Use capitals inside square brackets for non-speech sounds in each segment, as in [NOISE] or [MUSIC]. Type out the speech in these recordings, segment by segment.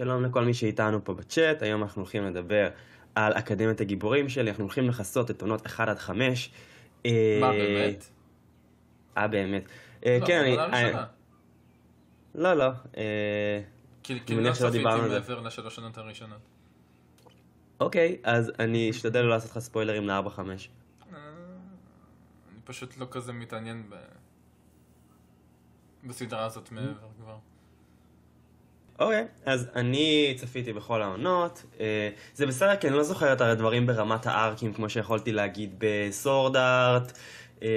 שלום לכל מי שאיתנו פה בצ'אט, היום אנחנו הולכים לדבר על אקדמיית הגיבורים שלי, אנחנו הולכים לכסות את עונות 1 עד 5. מה באמת? אה, באמת. אה, לא, כן, אני... לא, לא. אה, כי- כאילו לא שלא צפיתי. מעבר לשלוש שנות הראשונות. אוקיי, אז אני אשתדל לא לעשות לך ספוילרים ל-4-5. אה, אני פשוט לא כזה מתעניין. בסדרה הזאת מעבר כבר. אוקיי, אז אני צפיתי בכל העונות. אה, זה בסדר, כי אני לא זוכר את הדברים ברמת הארקים, כמו שיכולתי להגיד בסורד ארט, אה,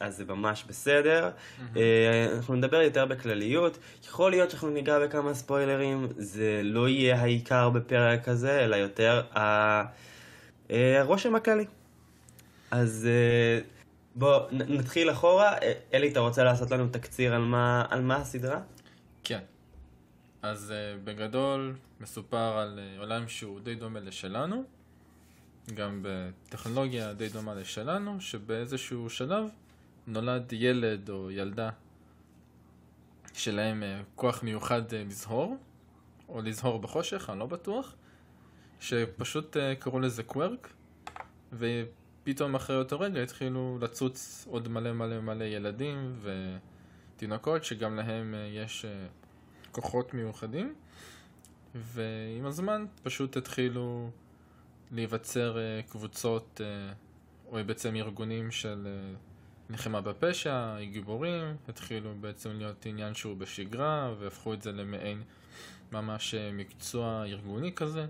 אז זה ממש בסדר. אה, אנחנו נדבר יותר בכלליות. יכול להיות שאנחנו ניגע בכמה ספוילרים, זה לא יהיה העיקר בפרק הזה, אלא יותר הרושם הכללי. אז בוא נתחיל אחורה. אלי, אתה רוצה לעשות לנו תקציר על מה, על מה הסדרה? כן. אז uh, בגדול מסופר על uh, עולם שהוא די דומה לשלנו, גם בטכנולוגיה די דומה לשלנו, שבאיזשהו שלב נולד ילד או ילדה שלהם uh, כוח מיוחד uh, לזהור, או לזהור בחושך, אני לא בטוח, שפשוט uh, קראו לזה קוורק, ופתאום אחרי אותו רגע התחילו לצוץ עוד מלא מלא מלא ילדים ותינוקות שגם להם יש כוחות מיוחדים, ועם הזמן פשוט התחילו להיווצר אה, קבוצות, אה, או בעצם ארגונים של אה, לחימה בפשע, גיבורים, התחילו בעצם להיות עניין שהוא בשגרה, והפכו את זה למעין ממש מקצוע ארגוני כזה.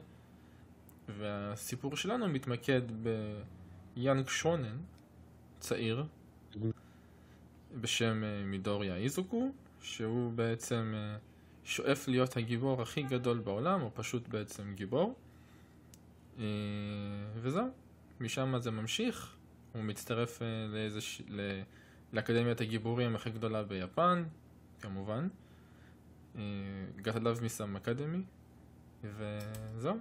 והסיפור שלנו מתמקד ביאנג שונן, צעיר, בשם מידוריה איזוקו, שהוא בעצם שואף להיות הגיבור הכי גדול בעולם, או פשוט בעצם גיבור. אה, וזהו, משם זה ממשיך, הוא מצטרף אה, לאיזה ש... ל... לאקדמיית הגיבורים הכי גדולה ביפן, כמובן. אה, me some academy, וזהו,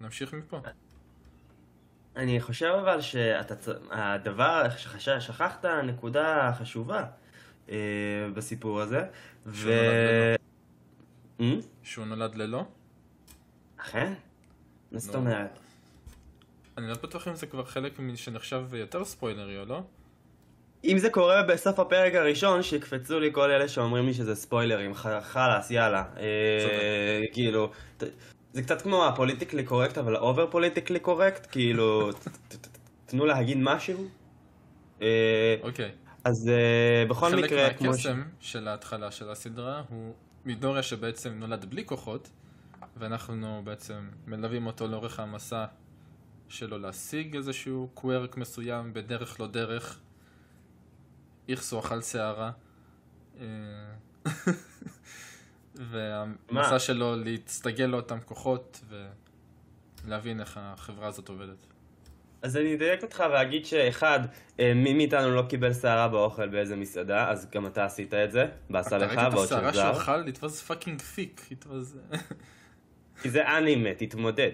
נמשיך מפה. אני חושב אבל שאתה, צ- הדבר ששכחת נקודה חשובה אה, בסיפור הזה, ו... שהוא נולד אה? שהוא נולד ללא? אכן? מה זאת. אומרת? אני לא בטוח אם זה כבר חלק שנחשב יותר ספוילרי או לא. אם זה קורה בסוף הפרק הראשון, שיקפצו לי כל אלה שאומרים לי שזה ספוילרים, חלאס, יאללה. אה, כאילו, זה קצת כמו ה politically correct, אבל ה over politically correct, כאילו, [LAUGHS] תנו להגיד משהו. אה, אוקיי. אז אה, בכל חלק מקרה, כמו ש... מהקסם של ההתחלה של הסדרה הוא מידוריה שבעצם נולד בלי כוחות, ואנחנו בעצם מלווים אותו לאורך המסע שלו להשיג איזשהו קוורק מסוים בדרך לא דרך. איכסו אכל שערה. אה, [LAUGHS] והמסע? שלו להסתגל לאותם כוחות ולהבין איך החברה הזאת עובדת. אז אני אדייק אותך ואגיד שאחד, אה, מי מאיתנו לא קיבל שערה באוכל באיזה מסעדה, אז גם אתה עשית את זה, אתה לך, ראית את בעוד השערה של שהוא זר. אכל? It was fucking thick. It was... [LAUGHS] כי זה אנימה, תתמודד.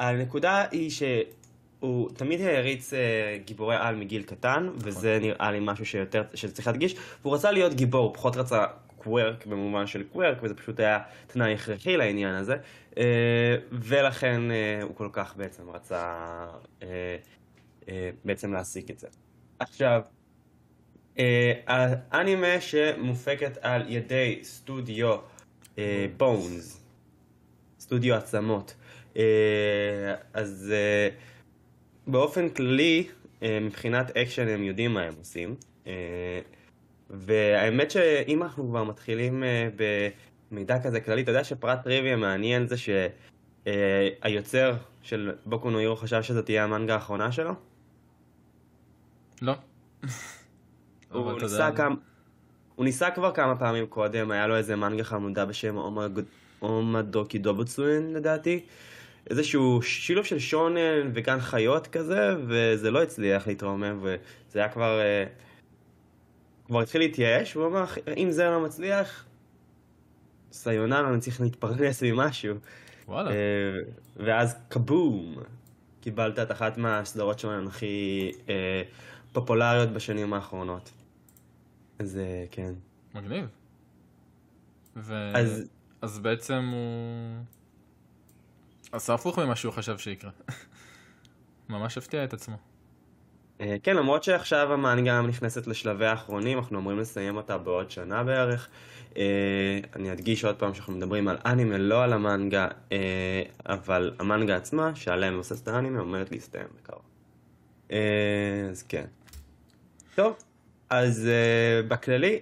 והנקודה היא שהוא תמיד העריץ אה, גיבורי על מגיל קטן, וזה נראה לי משהו שיותר, שצריך להדגיש, והוא רצה להיות גיבור, הוא פחות רצה קוורק במובן של קוורק, וזה פשוט היה תנאי הכרחי לעניין הזה, אה, ולכן אה, הוא כל כך בעצם רצה אה, בעצם להשיג את זה. עכשיו, האנימה שמופקת על ידי סטודיו בונס, סטודיו עצמות. אז באופן כללי, מבחינת אקשן הם יודעים מה הם עושים. והאמת שאם אנחנו כבר מתחילים אה, במידע כזה כללי, אתה יודע שפרט טריוויה מעניין זה שהיוצר של בוקו נו הירו חשב שזאת תהיה המנגה האחרונה שלו? לא. [LAUGHS] הוא ניסה כמה... הוא ניסה כבר כמה פעמים קודם, היה לו איזה מנגה חמודה בשם אומדוקי דובוצוין לדעתי. איזשהו שילוב של שונן וגן חיות כזה, וזה לא הצליח להתרומם, וזה היה כבר... אה, כבר התחיל להתייאש, והוא אמר, אם זה לא מצליח, סיוננה, אני צריך להתפרנס ממשהו. וואלה. אה, ואז כבום, קיבלת את אחת מהסדרות שלנו הכי אה, פופולריות בשנים האחרונות. אז אה, כן. מגניב. ו... אז- אז בעצם הוא עשה הפוך ממה שהוא חשב שיקרה. [LAUGHS] ממש הפתיע את עצמו. אה, כן, למרות שעכשיו המנגה נכנסת לשלבי האחרונים, אנחנו אמורים לסיים אותה בעוד שנה בערך. אה, אני אדגיש עוד פעם שאנחנו מדברים על אנימה, לא על המנגה, אה, אבל המנגה עצמה, שעליה מבוססת האנימה, עומדת להסתיים בקרוב. אה, אז כן. טוב, אז אה, בכללי,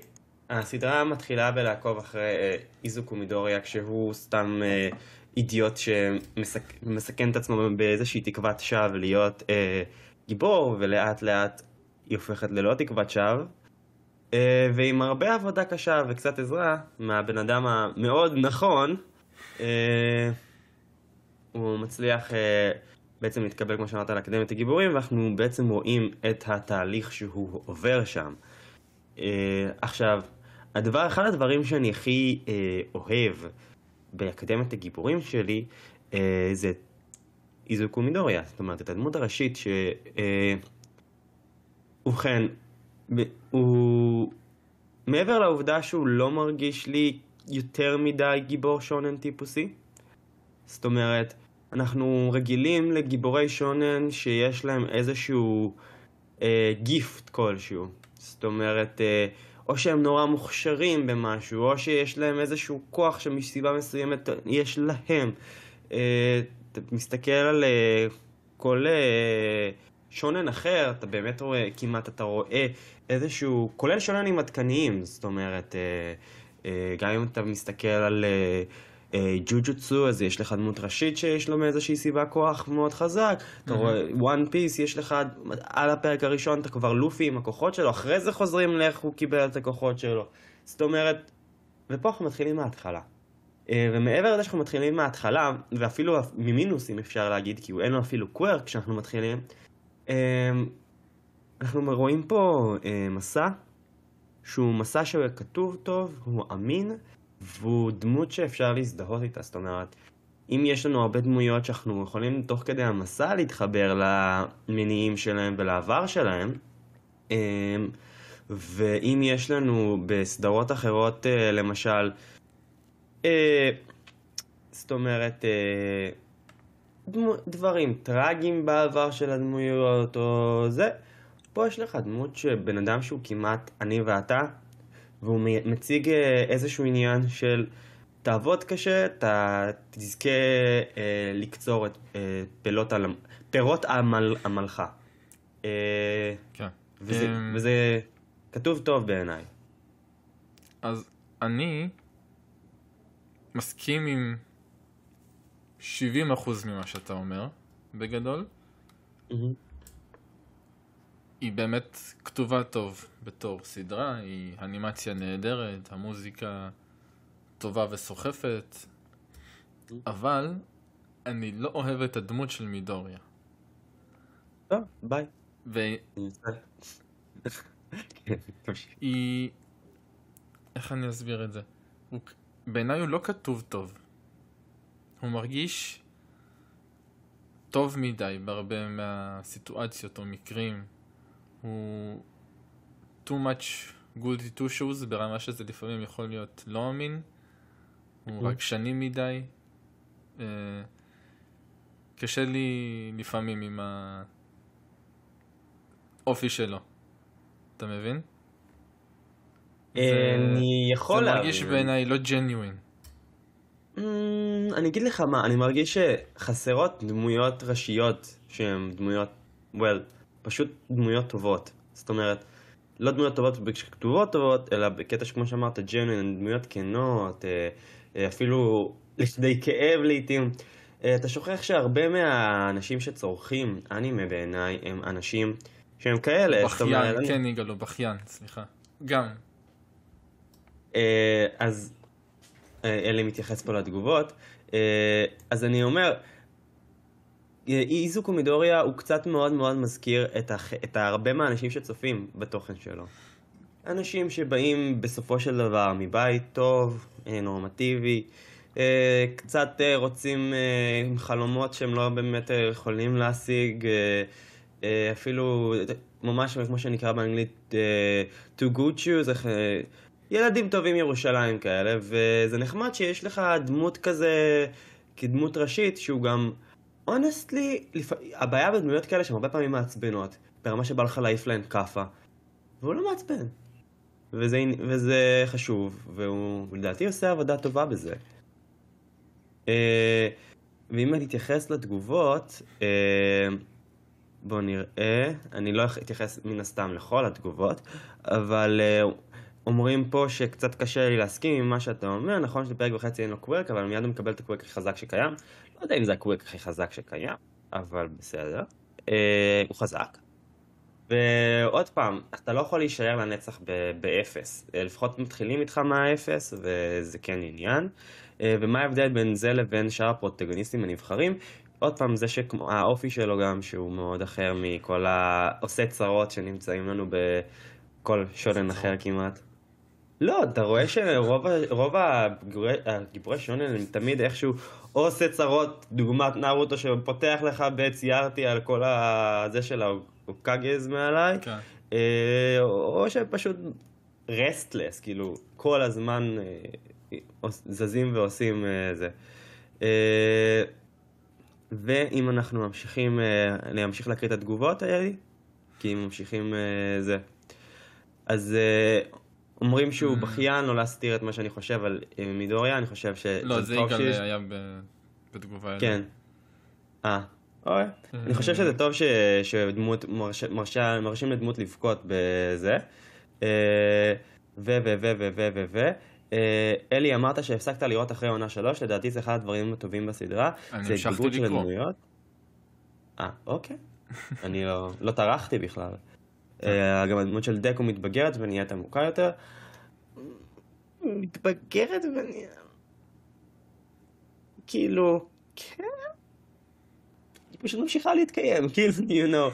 הסדרה מתחילה בלעקוב אחרי אה, איזוקו מידוריה, כשהוא סתם אה, אידיוט שמסכן את עצמו באיזושהי תקוות שווא להיות אה, גיבור, ולאט לאט היא הופכת ללא תקוות שווא. אה, ועם הרבה עבודה קשה וקצת עזרה מהבן אדם המאוד נכון, אה, הוא מצליח אה, בעצם להתקבל, כמו שאמרת, לאקדמיית הגיבורים, ואנחנו בעצם רואים את התהליך שהוא עובר שם. עכשיו, הדבר, אחד הדברים שאני הכי אוהב באקדמיית הגיבורים שלי, זה איזוקו מידוריה, זאת אומרת, את הדמות הראשית ש... אה, ובכן, ב- הוא... מעבר לעובדה שהוא לא מרגיש לי יותר מדי גיבור שונן טיפוסי, זאת אומרת, אנחנו רגילים לגיבורי שונן שיש להם איזשהו אה, גיפט כלשהו. זאת אומרת, אה, או שהם נורא מוכשרים במשהו, או שיש להם איזשהו כוח שמסיבה מסוימת יש להם. אה, אתה מסתכל על אה, כל אה, שונן אחר, אתה באמת רואה, כמעט אתה רואה איזשהו, כולל שוננים עדכניים, זאת אומרת, אה, גם אם אתה מסתכל על אה, אה, ג'ו-ג'וצו, אז יש לך דמות ראשית שיש לו מאיזושהי סיבה כוח מאוד חזק, אתה רואה, וואן פיס, יש לך, על הפרק הראשון אתה כבר לופי עם הכוחות שלו, אחרי זה חוזרים לאיך הוא קיבל את הכוחות שלו. זאת אומרת, ופה אנחנו מתחילים מההתחלה. אה, ומעבר לזה שאנחנו מתחילים מההתחלה, ואפילו ממינוס אם אפשר להגיד, כי אין לו אפילו קוורק כשאנחנו מתחילים, אה, אנחנו רואים פה אה, מסע שהוא מסע שהוא כתוב טוב, הוא אמין, והוא דמות שאפשר להזדהות איתה, זאת אומרת, אם יש לנו הרבה דמויות שאנחנו יכולים תוך כדי המסע להתחבר למניעים שלהם ולעבר שלהם, ואם יש לנו בסדרות אחרות, למשל, זאת אומרת, אה, דברים טרגיים בעבר של הדמויות או זה, פה יש לך דמות שבן אדם שהוא כמעט אני ואתה, והוא מציג אה, איזשהו עניין של תעבוד קשה, אתה תזכה אה, לקצור את אה, פירות, על, פירות עמל, עמלך. אה, כן. וזה, אמ, וזה כתוב טוב בעיניי. אז אני מסכים עם 70% ממה שאתה אומר, בגדול. היא באמת כתובה טוב בתור סדרה, היא אנימציה נהדרת, המוזיקה טובה וסוחפת, אבל אני לא אוהב את הדמות של מידוריה. טוב, ביי. כן, תמשיך. [LAUGHS] איך אני אסביר את זה? הוא... בעיניי הוא לא כתוב טוב. הוא מרגיש טוב מדי בהרבה מהסיטואציות או מקרים. הוא too much goody two shoes ברמה שזה לפעמים יכול להיות לא אמין. הוא Mm. רגשני מדי. אה, קשה לי לפעמים עם האופי שלו. אתה מבין? אה, אני יכול זה מרגיש להבין. בעיניי לא ג'ניואין. אמ, אני אגיד לך מה, אני מרגיש שחסרות דמויות ראשיות שהן דמויות, well, פשוט דמויות טובות. זאת אומרת, לא דמויות טובות כתובות טובות, אלא בקטע שכמו שאמרת, ג'נואין, דמויות כנות, אה, אה, אפילו [LAUGHS] לכדי כאב לעיתים. אתה שוכח שהרבה מהאנשים שצורכים אנימה בעיניי הם אנשים שהם כאלה. אומרת, בכיין, אני- כן יגאל, הוא בכיין, סליחה. גם. אה, אז אה, אלי מתייחס פה לתגובות. אה, אז אני אומר, אה, איזוקו מידוריה הוא קצת מאוד מאוד מזכיר את, הח... את הרבה מהאנשים שצופים בתוכן שלו. אנשים שבאים בסופו של דבר מבית טוב, אה, נורמטיבי, אה, קצת אה, רוצים אה, חלומות שהם לא באמת אה, יכולים להשיג, אה, אה, אפילו ממש כמו שנקרא באנגלית אה, to good shoes, אה, ילדים טובים ירושלים כאלה, וזה נחמד שיש לך דמות כזה, כדמות ראשית, שהוא גם, אונסטלי, לפ... הבעיה בדמויות כאלה שהן הרבה פעמים מעצבנות, ברמה שבא לך להעיף להן כאפה, והוא לא מעצבן. וזה, וזה חשוב, והוא לדעתי עושה עבודה טובה בזה. אה, ואם אני אתייחס לתגובות, אה, בואו נראה, אני לא אתייחס מן הסתם לכל התגובות, אבל אה, אומרים פה שקצת קשה לי להסכים עם מה שאתה אומר, נכון שבפרק וחצי אין לו quirk, אבל מיד הוא מקבל את ה quirk הכי חזק שקיים. לא יודע אם זה ה quirk הכי חזק שקיים, אבל בסדר. אה, הוא חזק. ועוד פעם, אתה לא יכול להישאר לנצח באפס. אה, לפחות מתחילים איתך מהאפס, וזה כן עניין. אה, ומה ההבדל בין זה לבין שאר הפרוטגוניסטים הנבחרים? עוד פעם, זה שהאופי שלו גם, שהוא מאוד אחר מכל העושי צרות שנמצאים לנו בכל שונן אחר כמעט. לא, אתה רואה שרוב הגיבורי שונן הם תמיד איכשהו או עושה צרות, דוגמת נרוטו שפותח לך בציירתי על כל הזה של הקאגז מעליי, כן. אה, או שפשוט רסטלס, כאילו כל הזמן אה, זזים ועושים אה, זה. ואם אנחנו ממשיכים, אני אמשיך להקריא את התגובות האלה, כי אם ממשיכים זה. אז אומרים שהוא mm. בכיין, לא להסתיר את מה שאני חושב על מידוריה, אני חושב ש... לא, זה יגאל היה בתגובה. כן. אה, אוי. אני חושב שזה טוב שדמות, מרשים לדמות לבכות בזה. ו, ו, ו, ו, ו, ו, ו. אלי, אמרת שהפסקת לראות אחרי עונה שלוש, לדעתי זה אחד הדברים הטובים בסדרה. אני המשכתי לקרוא. אה, אוקיי. אני לא טרחתי בכלל. גם הדמות של דקו מתבגרת ונהיית עמוקה יותר. מתבגרת ונהיית... כאילו, כן. פשוט ממשיכה להתקיים, [LAUGHS] כאילו, you know.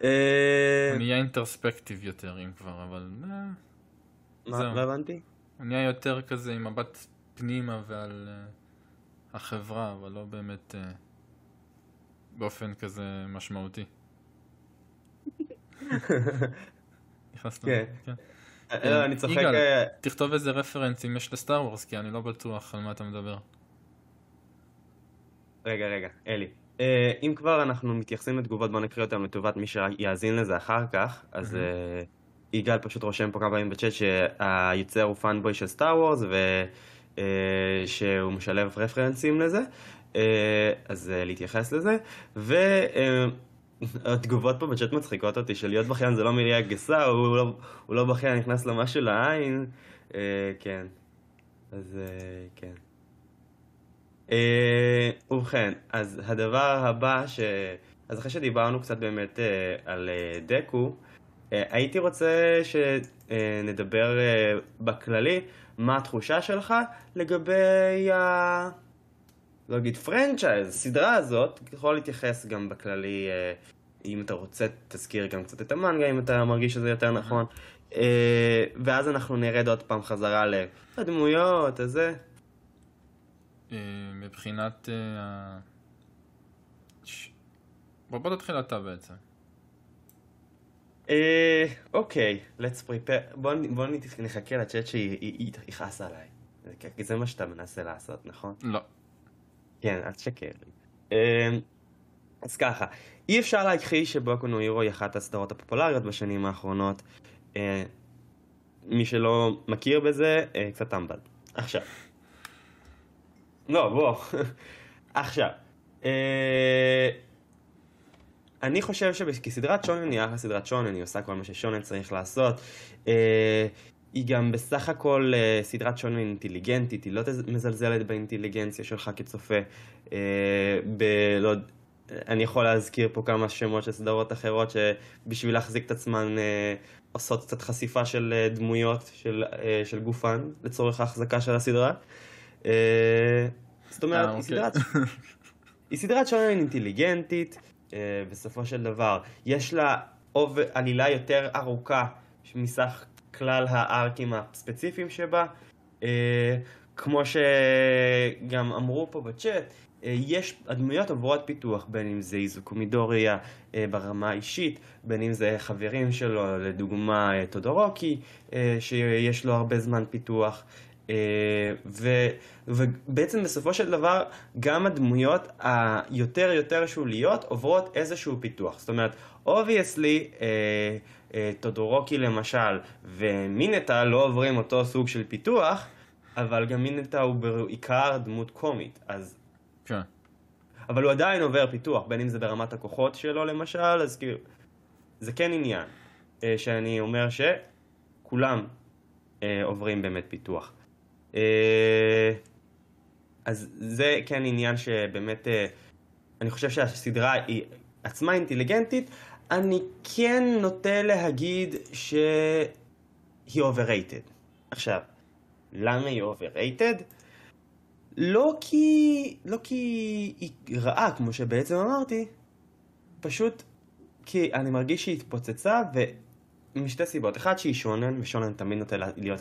הוא נהיה אינטרספקטיב יותר, אם כבר, אבל... אה, מה, לא הבנתי? הוא נהיה יותר כזה עם מבט פנימה ועל החברה, אבל לא באמת באופן כזה משמעותי. נכנסת? כן. כן. לא, אני צוחק... יגאל, תכתוב איזה רפרנס אם יש לסטאר וורס, כי אני לא בטוח על מה אתה מדבר. רגע, רגע, אלי. אה, אם כבר אנחנו מתייחסים לתגובות, בוא נקריא אותן לטובת מי שיאזין לזה אחר כך. אז אה, יגאל פשוט רושם פה כמה פעמים בצ'אט שהיוצר הוא פאנבוי של סטאר וורס ושהוא משלב רפרנסים לזה. אה, אז להתייחס לזה. והתגובות פה בצ'אט מצחיקות אותי, של להיות בכיין זה לא מילה גסה, הוא לא, הוא לא בכיין, נכנס למשהו לעין. כן. אז כן. אה, ובכן, אז הדבר הבא ש... אז אחרי שדיברנו קצת באמת אה, על אה, דקו, הייתי רוצה שנדבר בכללי מה התחושה שלך לגבי ה... לא אגיד פרנצ'ייז, הסדרה הזאת, יכול להתייחס גם בכללי, אם אתה רוצה תזכיר גם קצת את המנגה, אם אתה מרגיש שזה יותר נכון. ואז אנחנו נרד עוד פעם חזרה לדמויות, הזה. אה, מבחינת... אה, בוא תתחיל אתה בעצם. אה, אוקיי, let's prepare. בוא נחכה לצ'אט שהיא יכעס עליי. זה מה שאתה מנסה לעשות, נכון? לא. כן, אל תשקר לי. אז ככה, אי אפשר להכחיש שבוקו נו הירו היא אחת הסדרות הפופולריות בשנים האחרונות. מי שלא מכיר בזה, קצת טמבל. עכשיו. לא, בוא. [LAUGHS] עכשיו, אה, אני חושב שכסדרת שונן היא אחלה סדרת שונן, היא עושה כל מה ששונן צריך לעשות. אה, היא גם בסך הכל אה, סדרת שונן אינטליגנטית, היא לא מזלזלת באינטליגנציה שלך כצופה. ב... לא, אני יכול להזכיר פה כמה שמות של סדרות אחרות שבשביל להחזיק את עצמן עושות קצת חשיפה של דמויות של, של גופן לצורך ההחזקה של הסדרה. אה, זאת אומרת, אה, אוקיי. [LAUGHS] היא סדרת שונן אינטליגנטית, אה, בסופו של דבר. יש לה עלילה יותר ארוכה מסך כלל הארקים הספציפיים שבה. כמו שגם אמרו פה בצ'אט, אה, יש, הדמויות עוברות פיתוח, בין אם זה איזוקו מידוריה אה, ברמה האישית, בין אם זה חברים שלו, לדוגמה אה, טודורוקי, שיש לו הרבה זמן פיתוח. ו, ובעצם בסופו של דבר גם הדמויות היותר יותר שוליות עוברות איזשהו פיתוח. זאת אומרת, obviously, טודורוקי למשל ומינטה לא עוברים אותו סוג של פיתוח, אבל גם מינטה הוא בעיקר דמות קומית, אז כן. אבל הוא עדיין עובר פיתוח, בין אם זה ברמת הכוחות שלו למשל, אז כאילו, זה כן עניין, אה, שאני אומר שכולם אה, עוברים באמת פיתוח. אה, אז זה כן עניין שבאמת, אני חושב שהסדרה היא עצמה אינטליגנטית, אני כן נוטה להגיד שהיא overrated. עכשיו, למה היא overrated? לא כי, לא כי היא רעה, כמו שבעצם אמרתי, פשוט כי אני מרגיש שהיא התפוצצה, ומשתי סיבות. אחד, שהיא שונן, ושונן תמיד נוטה להיות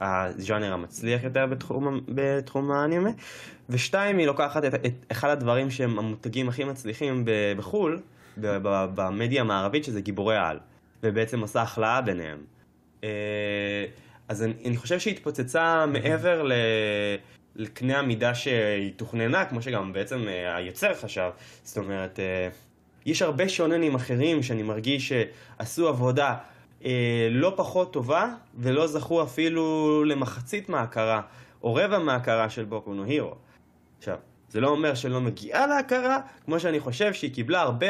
הז'אנר המצליח יותר בתחום, בתחום האנימה, ושתיים, היא לוקחת את, את אחד הדברים שהם המותגים הכי מצליחים בחו"ל, במדיה המערבית, שזה גיבורי על, ובעצם עושה החלאה ביניהם. אה, אז אני, אני חושב שהיא התפוצצה מעבר ל... לקנה המידה שהיא תוכננה, כמו שגם בעצם אה, היוצר חשב. זאת אומרת, אה, יש הרבה שוננים אחרים שאני מרגיש שעשו עבודה לא פחות טובה, ולא זכו אפילו למחצית מההכרה, או רבע מההכרה של בוקו נו הירו. עכשיו, זה לא אומר שלא מגיעה להכרה, כמו שאני חושב שהיא קיבלה הרבה,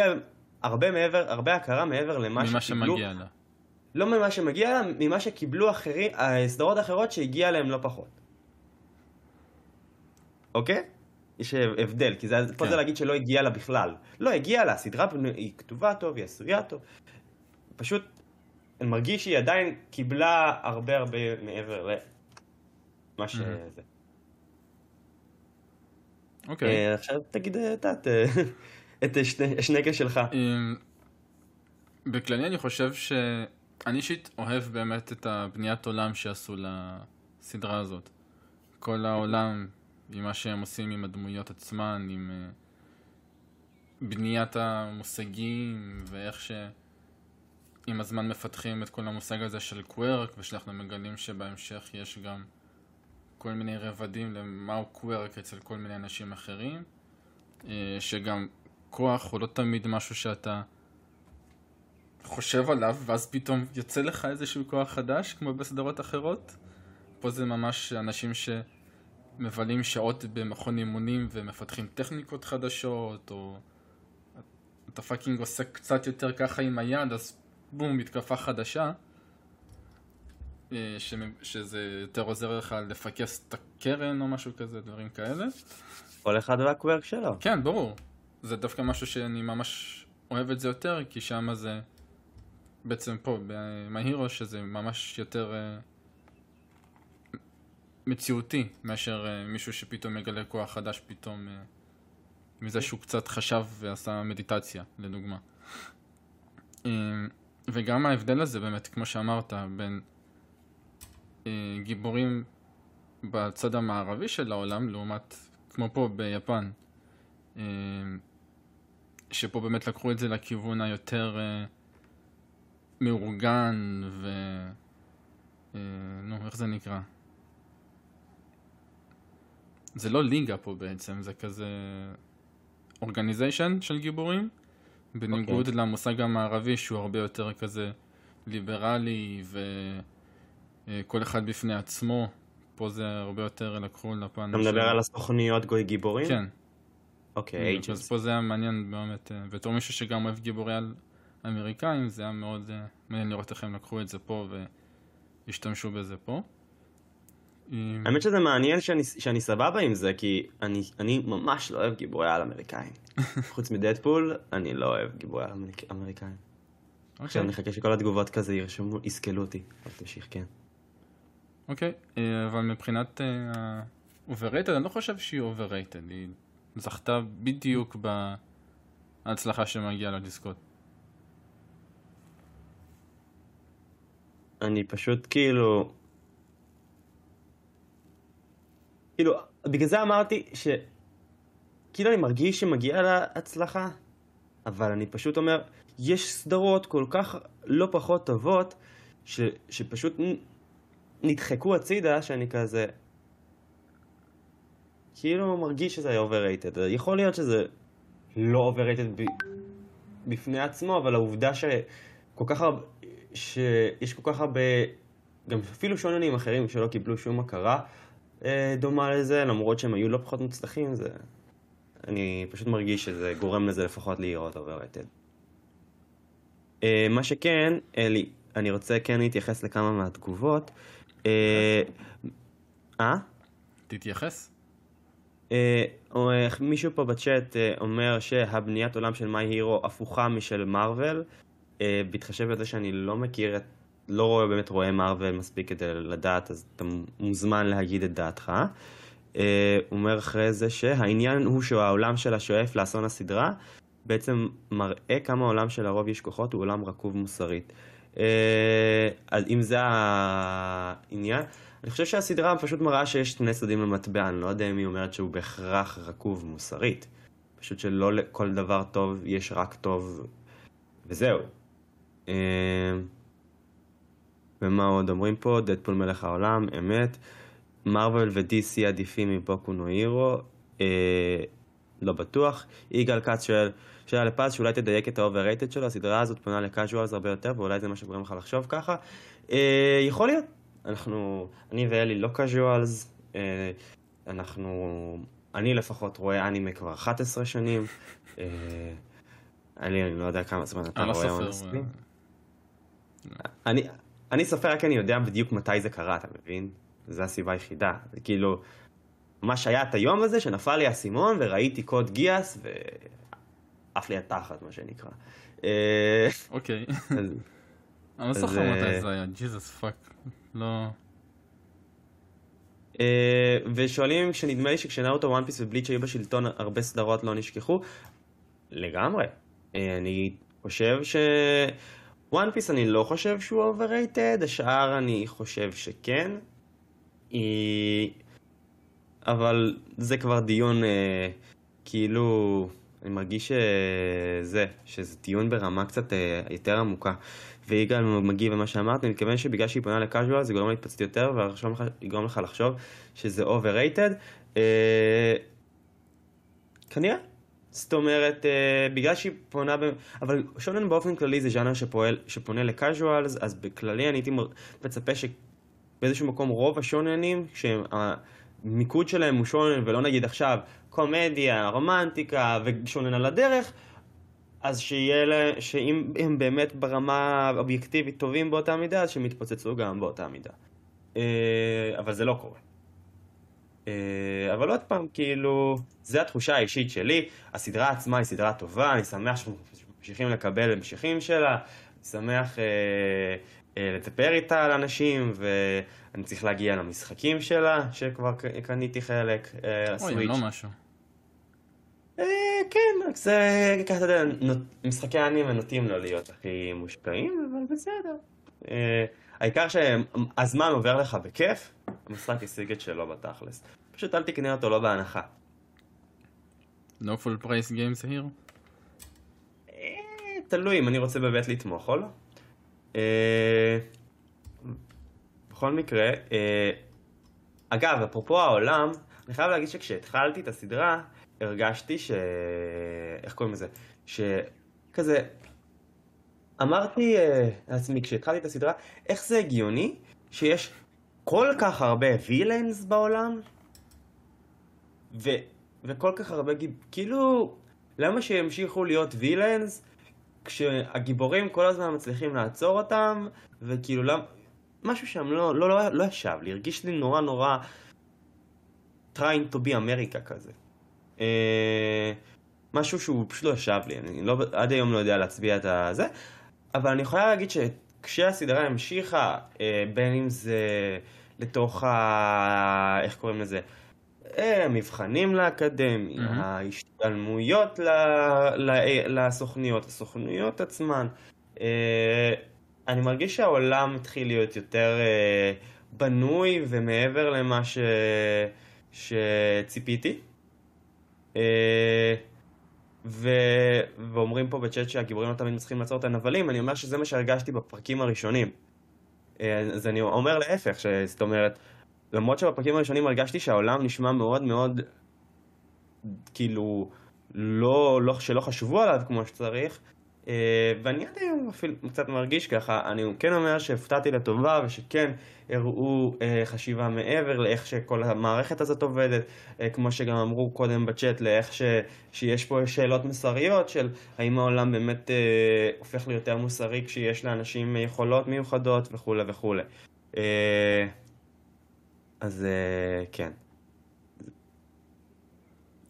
הרבה מעבר, הרבה הכרה מעבר למה ממה שקיבלו. ממה שמגיע לה. לא ממה שמגיע לה, ממה שקיבלו אחרים, הסדרות אחרות שהגיע להם לא פחות. אוקיי? יש הבדל, כי זה, כן. פה זה להגיד שלא הגיע לה בכלל. לא הגיע לה, הסדרה היא כתובה טוב, היא עשויה טוב. פשוט, אני מרגיש שהיא עדיין קיבלה הרבה הרבה מעבר למה שזה. אוקיי. אה, עכשיו תגיד את, את השנקל שלך. בכללי אני חושב שאני אישית אוהב באמת את הבניית עולם שעשו לסדרה הזאת. כל העולם עם מה שהם עושים עם הדמויות עצמן, עם uh, בניית המושגים ואיך שעם הזמן מפתחים את כל המושג הזה של קוורק ושאנחנו מגלים שבהמשך יש גם כל מיני רבדים למהו quirk אצל כל מיני אנשים אחרים, uh, שגם כוח הוא לא תמיד משהו שאתה חושב עליו ואז פתאום יוצא לך איזשהו כוח חדש כמו בסדרות אחרות. פה זה ממש אנשים ש... מבלים שעות במכון אימונים ומפתחים טכניקות חדשות, או אתה fucking עושה קצת יותר ככה עם היד, אז בום, מתקפה חדשה. אה, ש... שזה יותר עוזר לך לפקס את הקרן או משהו כזה, דברים כאלה. כל אחד והקוורק שלו. כן, ברור. זה דווקא משהו שאני ממש אוהב את זה יותר, כי שם זה בעצם פה, במהירו, שזה ממש יותר... Uh, מציאותי מאשר uh, מישהו שפתאום מגלה כוח חדש פתאום uh, מזה שהוא קצת חשב ועשה מדיטציה, לדוגמה. Uh, וגם ההבדל הזה באמת, כמו שאמרת, בין גיבורים בצד המערבי של העולם, לעומת, כמו פה ביפן, uh, שפה באמת לקחו את זה לכיוון היותר uh, מאורגן ו... Uh, נו, איך זה נקרא? זה לא ליגה פה בעצם, זה כזה אורגניזיישן של גיבורים, בניגוד okay. אוקיי. למושג המערבי שהוא הרבה יותר כזה ליברלי וכל אחד בפני עצמו. פה זה הרבה יותר לקחו לפן אתה מדבר על הסוכניות גוי גיבורים? כן. אוקיי, okay, אז פה זה היה מעניין באמת, אה, בתור מישהו שגם אוהב גיבורי על אמריקאים, זה היה מאוד אה, מעניין לראות איך הם לקחו את זה פה והשתמשו בזה פה. האמת שזה מעניין שאני, שאני סבבה עם זה, כי אני, אני ממש לא אוהב גיבורי על אמריקאים. [LAUGHS] חוץ מדדפול, אני לא אוהב גיבורי על אמריקאים. Okay. עכשיו אני אחכה שכל התגובות כזה ירשמו, יסקלו אותי. אבל תמשיך, כן. אוקיי, okay, אה, אבל מבחינת overrated, uh, אני לא חושב שהיא overrated. היא זכתה בדיוק בהצלחה שמגיעה לדיסקות. אני פשוט כאילו... כאילו, בגלל זה אמרתי ש... כאילו אני מרגיש שמגיע לה הצלחה, אבל אני פשוט אומר, יש סדרות כל כך לא פחות טובות, ש, שפשוט נדחקו הצידה, שאני כזה... כאילו מרגיש שזה היה overrated. יכול להיות שזה לא overrated ב... בפני עצמו, אבל העובדה שכל כך הרבה... שיש כל כך הרבה... גם אפילו שוננים אחרים שלא קיבלו שום הכרה אה, דומה לזה, למרות שהם היו לא פחות מוצלחים, זה... אני פשוט מרגיש שזה גורם לזה לפחות להיראות overrated. אה, מה שכן, אלי, אני רוצה כן להתייחס לכמה מהתגובות. אה? תתייחס. אה, מישהו פה בצ'אט אומר שהבניית עולם של מיי הירו הפוכה משל מארוול, בהתחשב בזה שאני לא מכיר את, לא רואה באמת רואה מארוול מספיק כדי לדעת, אז אתה מוזמן להגיד את דעתך. הוא אומר אחרי זה שהעניין הוא שהעולם שלה שואף לאסון הסדרה, בעצם מראה כמה העולם של הרוב יש כוחות הוא עולם רקוב מוסרית. אה, אז אם זה העניין, אני חושב שהסדרה פשוט מראה שיש שני צדדים למטבע, אני לא יודע אם היא אומרת שהוא בהכרח רקוב מוסרית. פשוט שלא לכל דבר טוב יש רק טוב, וזהו. אה, ומה עוד אומרים פה? דדפול מלך העולם, אמת. מרוויל ו-DC עדיפים מבוקו נו הירו, אה, לא בטוח. יגאל כץ שואל, שאלה לפז שאולי תדייק את ה-overrated שלו, הסדרה הזאת פונה לקאז'ואלס הרבה יותר, ואולי זה מה שגורם לך לחשוב ככה. אה, יכול להיות. אנחנו, אני ואלי לא קאז'ואלס, אה, אנחנו, אני לפחות רואה אנימה כבר 11 שנים. אה, אני, אני לא יודע כמה זמן אתה לא רואה אונסטרים. אני, אני סופר רק אני יודע בדיוק מתי זה קרה, אתה מבין? זו הסיבה היחידה. זה כאילו, ממש היה את היום הזה שנפל לי האסימון וראיתי קוד גיאס ו... עף לי התחת, מה שנקרא. אה, אוקיי. אני לא זוכר מתי זה היה, Jesus fuck. לא... אה, ושואלים כשנדמה לי שכש Naruto One Piece ו Bleach היו בשלטון הרבה סדרות לא נשכחו. לגמרי. אה, אני חושב ש... One Piece אני לא חושב שהוא overrated, השאר אני חושב שכן. אבל זה כבר דיון כאילו... אני מרגיש שזה, שזה טיעון ברמה קצת אה, יותר עמוקה. ויגאל מגיב למה שאמרת, אני מתכוון שבגלל שהיא פונה לקאז'ואל זה גורם להתפצט יותר, ויגרום לך לחשוב שזה overrated. אה, כנראה. זאת אומרת, אה, בגלל שהיא פונה. אבל שונן באופן כללי זה ז'אנר שפועל, שפונה לקאז'ואלס, אז בכללי אני הייתי מצפה שבאיזשהו מקום רוב השוננים, שהמיקוד שלהם הוא שונן, ולא נגיד עכשיו קומדיה, רומנטיקה ושונן על הדרך, אז שיהיה להם, שאם הם באמת ברמה אובייקטיבית טובים באותה מידה, אז שהם יתפוצצו גם באותה מידה. אה, אבל זה לא קורה. אה, אבל עוד פעם, כאילו, זו התחושה האישית שלי, הסדרה עצמה היא סדרה טובה, אני שמח שממשיכים לקבל המשכים שלה, אני שמח אה, אה, לטפר איתה על אנשים, ואני צריך להגיע למשחקים שלה, שכבר קניתי חלק, אה, הסוויץ'. אוי, לא משהו. אה, כן, זה ככה, אתה יודע, משחקי האנימה נוטים לא להיות הכי מושקעים, אבל בסדר. אה, העיקר שהזמן עובר לך בכיף, המשחק השיג את שלו בתכלס. פשוט אל תקנה אותו לא בהנחה. No full price games here? אה, תלוי אם אני רוצה באמת לתמוך או לא. בכל מקרה, אגב, אפרופו העולם, אני חייב להגיד שכשהתחלתי את הסדרה, הרגשתי ש... איך קוראים לזה? שכזה... אמרתי אה, לעצמי כשהתחלתי את הסדרה, איך זה הגיוני שיש כל כך הרבה וילאנס בעולם, ו... וכל כך הרבה. כאילו, למה שימשיכו להיות וילאנס כשהגיבורים כל הזמן מצליחים לעצור אותם, וכאילו למה... משהו שם לא, לא, לא, לא ישב לי, הרגיש לי נורא נורא trying to be America כזה. אה, משהו שהוא פשוט לא ישב לי, אני לא, עד היום לא יודע להצביע את הזה, אבל אני יכולה להגיד שכשהסדרה המשיכה, אה, בין אם זה לתוך ה... איך קוראים לזה? אה, המבחנים לאקדמיה, mm-hmm. ההשתלמויות ל... ל... לסוכניות, הסוכנויות עצמן. אה, אני מרגיש שהעולם התחיל להיות יותר אה, בנוי ומעבר למה ש... שציפיתי. אה, ו... ואומרים פה בצ'אט שהגיבורים לא תמיד צריכים לעצור את הנבלים, אני אומר שזה מה שהרגשתי בפרקים הראשונים. אה, אז אני אומר להפך, ש... זאת אומרת, למרות שבפרקים הראשונים הרגשתי שהעולם נשמע מאוד מאוד, כאילו, לא, לא, שלא חשבו עליו כמו שצריך, ואני עד היום אפילו קצת מרגיש ככה, אני כן אומר שהפתעתי לטובה ושכן הראו אה, חשיבה מעבר לאיך שכל המערכת הזאת עובדת, אה, כמו שגם אמרו קודם בצ'אט, לאיך ש, שיש פה שאלות מוסריות של האם העולם באמת הופך ליותר מוסרי כשיש לאנשים יכולות מיוחדות וכולי וכולי. אז כן.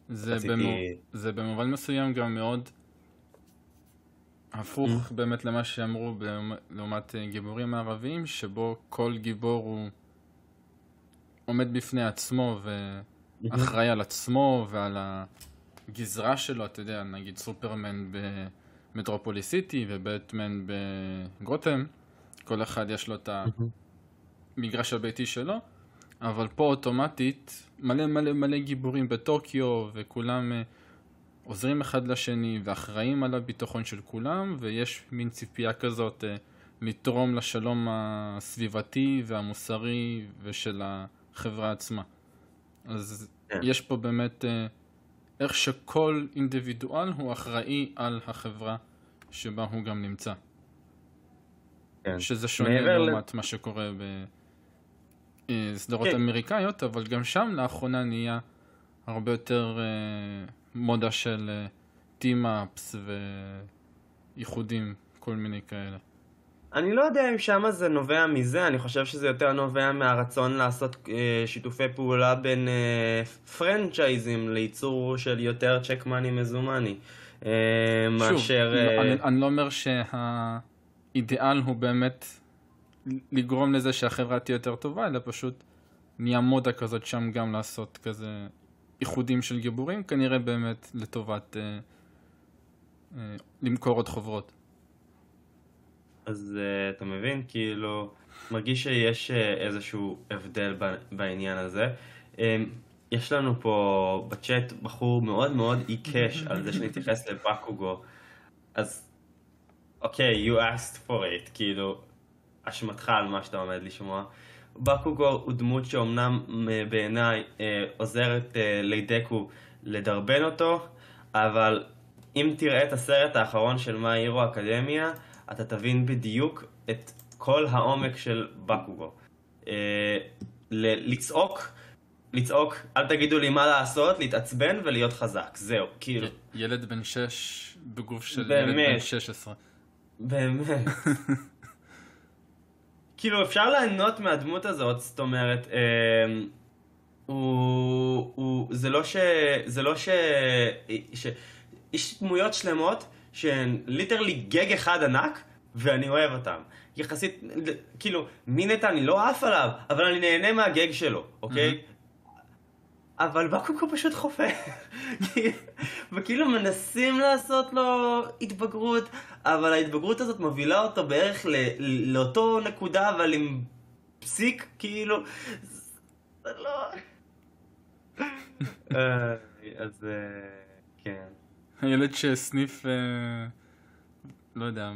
זה. במו... זה במובן מסוים גם מאוד הפוך mm. באמת למה שאמרו לעומת אה, גיבורים מערביים, שבו כל גיבור הוא עומד בפני עצמו ואחראי על עצמו ועל הגזרה שלו, אתה יודע, נגיד סופרמן במטרופולי סיטי ובטמן בגותם, כל אחד יש לו את המגרש הביתי שלו, אבל פה אוטומטית מלא מלא מלא גיבורים בטוקיו וכולם... אה, עוזרים אחד לשני ואחראים על הביטחון של כולם, ויש מין ציפייה כזאת אה, לתרום לשלום הסביבתי והמוסרי ושל החברה עצמה. אז yeah. כן. יש פה באמת אה, איך שכל אינדיבידואל הוא אחראי על החברה שבה הוא גם נמצא. כן. שזה שונה לעומת ל... מה שקורה בסדרות כן. אמריקאיות, אבל גם שם לאחרונה נהיה הרבה יותר... Uh, מודה של טים-אפס אה, וייחודים, כל מיני כאלה. אני לא יודע אם שמה זה נובע מזה, אני חושב שזה יותר נובע מהרצון לעשות אה, שיתופי פעולה בין אה, פרנצ'ייזים לייצור של יותר צ'ק מאני מזומני. אה, שוב, מאשר... אה... אני, אני לא אומר שהאידיאל הוא באמת לגרום לזה שהחברה תהיה יותר טובה, אלא פשוט נהיה מודה כזאת שם גם לעשות כזה איחודים של גיבורים, כנראה באמת לטובת אה, אה, למכור עוד חוברות. אז אה, אתה מבין, כאילו, מרגיש שיש אה, איזשהו הבדל בעניין הזה. אה, יש לנו פה בצ'אט בחור מאוד מאוד עיקש על זה שנתייחס לבקוגו. אז אוקיי, okay, you asked for it, כאילו, אשמתך על מה שאתה עומד לשמוע. בקוגו הוא דמות שאומנם אה, בעיניי אה, עוזרת אה, לידקו לדרבן אותו, אבל אם תראה את הסרט האחרון של מה הירו אקדמיה, אתה תבין בדיוק את כל העומק של בקוגו. לצעוק, לצעוק, אל תגידו לי מה לעשות, להתעצבן ולהיות חזק, זהו, כאילו. ילד בן שש בגוף של באמת, ילד בן שש עשרה. באמת. [LAUGHS] כאילו אפשר ליהנות מהדמות הזאת, זאת אומרת, אה, הוא, הוא, זה לא ש... זה לא ש... ש... יש דמויות שלמות שהן ליטרלי גג אחד ענק, ואני אוהב אותן. יחסית, כאילו, מינטה אני לא עף עליו, אבל אני נהנה מהגג שלו, אוקיי? Mm-hmm. אבל בקוקו פשוט חופה. [LAUGHS] וכאילו מנסים לעשות לו התבגרות, אבל ההתבגרות הזאת מובילה אותו בערך ל- לאותו נקודה, אבל עם פסיק, כאילו... זה לא... [LAUGHS] אה, אז אה, כן. הילד שסניף, אה, לא יודע,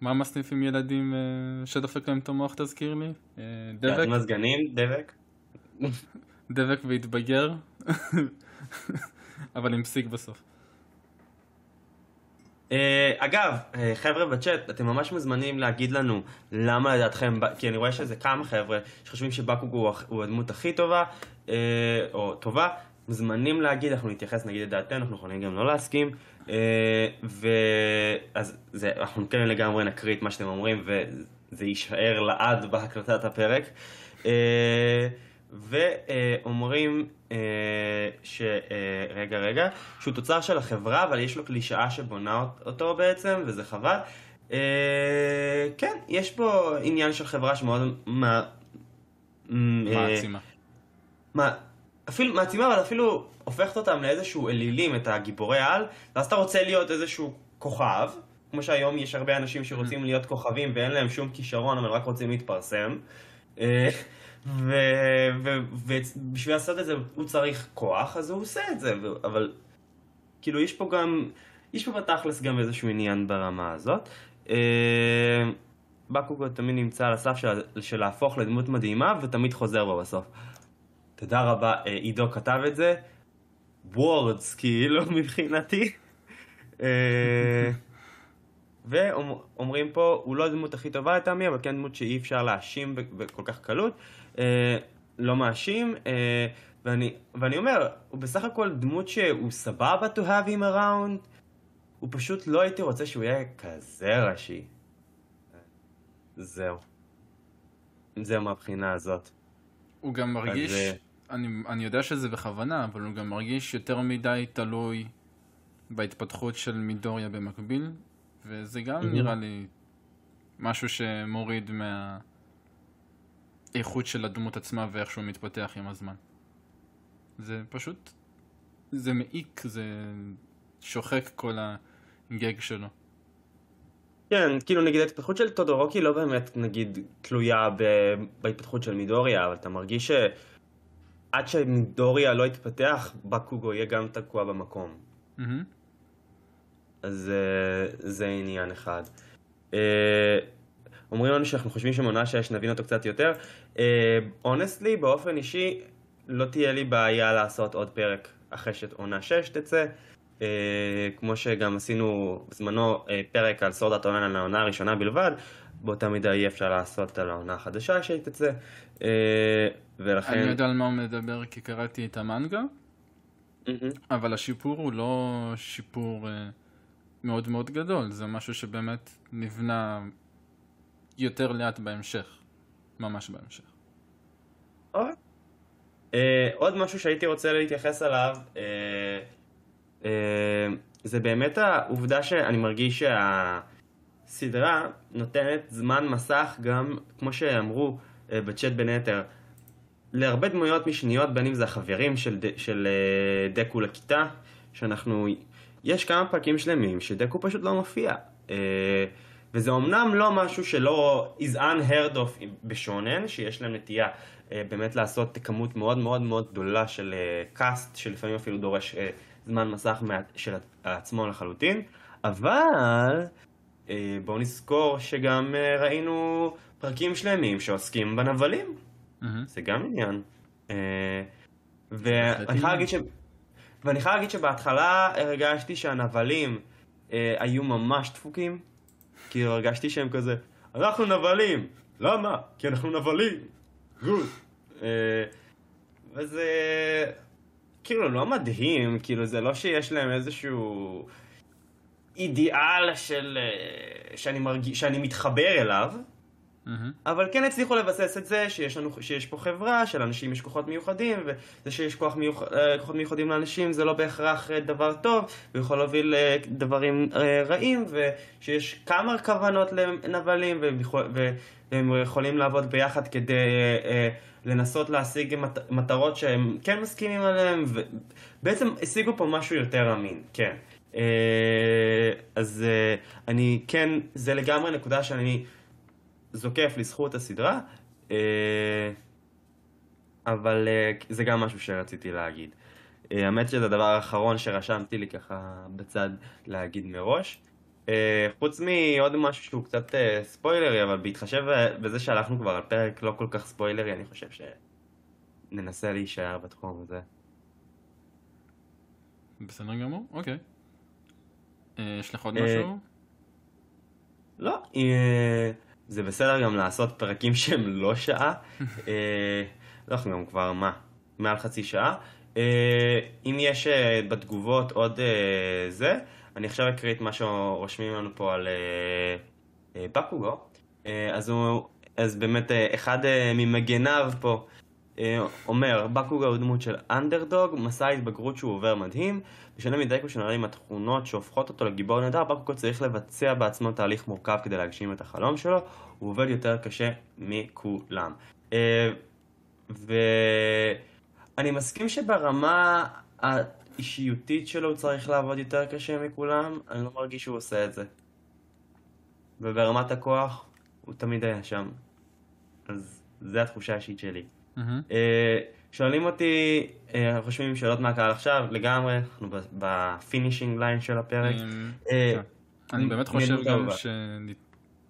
מה מסניף עם ילדים שדופק להם את המוח תזכיר לי? דבק? מזגנים? דבק? [LAUGHS] דבק והתבגר, [LAUGHS] אבל עם פסיק בסוף. Uh, אגב, uh, חבר'ה בצ'אט, אתם ממש מוזמנים להגיד לנו למה לדעתכם, כי אני רואה שזה כמה חבר'ה שחושבים שבקוגו הוא הדמות הכי טובה, uh, או טובה, מוזמנים להגיד, אנחנו נתייחס נגיד את דעתנו, אנחנו יכולים גם לא להסכים, uh, ואז זה, אנחנו כן לגמרי נקריא את מה שאתם אומרים, וזה יישאר לעד בהקלטת הפרק. Uh, ואומרים אה, ש... אה, רגע, רגע, שהוא תוצר של החברה, אבל יש לו קלישאה שבונה אותו בעצם, וזה חבל. אה, כן, יש פה עניין של חברה שמאוד... מעצימה. מה, אפילו מעצימה, אבל אפילו הופכת אותם לאיזשהו אלילים, את הגיבורי על, ואז אתה רוצה להיות איזשהו כוכב, כמו שהיום יש הרבה אנשים שרוצים mm. להיות כוכבים ואין להם שום כישרון, אבל רק רוצים להתפרסם. ובשביל לעשות את זה הוא צריך כוח, אז הוא עושה את זה, אבל כאילו יש פה גם, יש פה בתכלס גם איזשהו עניין ברמה הזאת. אה, בקוגו תמיד נמצא על הסף של, של להפוך לדמות מדהימה ותמיד חוזר בו בסוף. תודה רבה, אה, עידו כתב את זה. וורדס כאילו [LAUGHS] מבחינתי. אה, ואומרים פה, הוא לא הדמות הכי טובה לטעמי, אבל כן דמות שאי אפשר להאשים בכל כך קלות. אה, לא מאשים, אה, ואני, ואני אומר, הוא בסך הכל דמות שהוא סבבה to have him around, הוא פשוט לא הייתי רוצה שהוא יהיה כזה ראשי. זהו. זהו מהבחינה הזאת. הוא גם מרגיש, אז, אני, אני יודע שזה בכוונה, אבל הוא גם מרגיש יותר מדי תלוי בהתפתחות של מידוריה במקביל, וזה גם mm-hmm. נראה לי משהו שמוריד מהאיכות של הדמות עצמה ואיך שהוא מתפתח עם הזמן. זה פשוט, זה מעיק, זה שוחק כל הגג שלו. כן, כאילו נגיד ההתפתחות של טודורוקי לא באמת נגיד תלויה בהתפתחות של מידוריה, אבל אתה מרגיש שעד שמידוריה לא יתפתח, בקוגו יהיה גם תקוע במקום. Mm-hmm. אז uh, זה עניין אחד. Uh, אומרים לנו שאנחנו חושבים שמעונה 6 נבין אותו קצת יותר. אונסטלי, uh, באופן אישי, לא תהיה לי בעיה לעשות עוד פרק אחרי שעונה 6 תצא. Uh, כמו שגם עשינו בזמנו uh, פרק על סורדת עונה על העונה הראשונה בלבד, באותה מידה אי אפשר לעשות על העונה החדשה שהיא תצא. Uh, ולכן... אני יודע על מה הוא מדבר כי קראתי את המנגה, mm-hmm. אבל השיפור הוא לא שיפור... Uh... מאוד מאוד גדול, זה משהו שבאמת נבנה יותר לאט בהמשך, ממש בהמשך. אוקיי. אה, עוד משהו שהייתי רוצה להתייחס עליו, אה, אה, זה באמת העובדה שאני מרגיש שהסדרה נותנת זמן מסך גם, כמו שאמרו בצ'אט בין היתר, להרבה דמויות משניות, בין אם זה החברים של, של דקו לכיתה, שאנחנו יש כמה פרקים שלמים שדקו פשוט לא מופיע. אה, וזה אמנם לא משהו שלא is unheard of בשונן, שיש להם נטייה אה, באמת לעשות כמות מאוד מאוד מאוד גדולה של קאסט, אה, שלפעמים אפילו דורש זמן מסך של עצמו לחלוטין, אבל בואו נזכור שגם ראינו פרקים שלמים שעוסקים בנבלים, mm-hmm. זה גם עניין. ואני חייב להגיד ש... ואני חייב להגיד שבהתחלה הרגשתי שהנבלים אה, היו ממש דפוקים. כאילו הרגשתי שהם כזה, אנחנו נבלים! למה? כי אנחנו נבלים! גוד! אה, וזה כאילו לא מדהים, כאילו זה לא שיש להם איזשהו אידיאל של... אה, שאני, מרג... שאני מתחבר אליו. Mm-hmm. אבל כן הצליחו לבסס את זה שיש, לנו, שיש פה חברה של אנשים יש כוחות מיוחדים וזה שיש כוח מיוח, אה, כוחות מיוחדים לאנשים זה לא בהכרח אה, דבר טוב ויכול להוביל לדברים אה, רעים ושיש כמה כוונות לנבלים והם יכולים לעבוד ביחד כדי לנסות להשיג מטרות שהם כן מסכימים עליהן ובעצם השיגו פה משהו יותר אמין, כן. אז אני כן, זה לגמרי נקודה שאני זוקף לזכות הסדרה, אה, אבל אה, זה גם משהו שרציתי להגיד. אה, האמת שזה הדבר האחרון שרשמתי לי ככה בצד להגיד מראש. חוץ מעוד משהו שהוא קצת ספוילרי, אבל בהתחשב בזה שהלכנו כבר על פרק לא כל כך ספוילרי, אני חושב שננסה להישאר בתחום הזה. בסדר גמור, אוקיי. יש לך עוד משהו? לא, זה בסדר גם לעשות פרקים [LAUGHS] שהם לא שעה. אה, לא, אנחנו גם כבר, מה? מעל חצי שעה. אה, אם יש אה, בתגובות עוד זה, אני עכשיו אקריא את מה שרושמים לנו פה על בקוגו. אז הוא, אז באמת אחד ממגניו פה אומר, בקוגו הוא דמות של אנדרדוג, מסע התבגרות שהוא עובר מדהים. בשונה מדייקו שנראה עם התכונות שהופכות אותו לגיבור נהדר, בקוקו צריך לבצע בעצמו תהליך מורכב כדי להגשים את החלום שלו, הוא עובד יותר קשה מכולם. אה, ואני מסכים שברמה האישיותית שלו הוא צריך לעבוד יותר קשה מכולם, אני לא מרגיש שהוא עושה את זה. וברמת הכוח, הוא תמיד היה שם. אז זו התחושה האישית שלי. Mm-hmm. שואלים אותי, אה, רושמים שאלות מהקהל עכשיו, לגמרי, אנחנו ב finishing line של הפרק. אמ, אה, כן. אני באמת חושב גם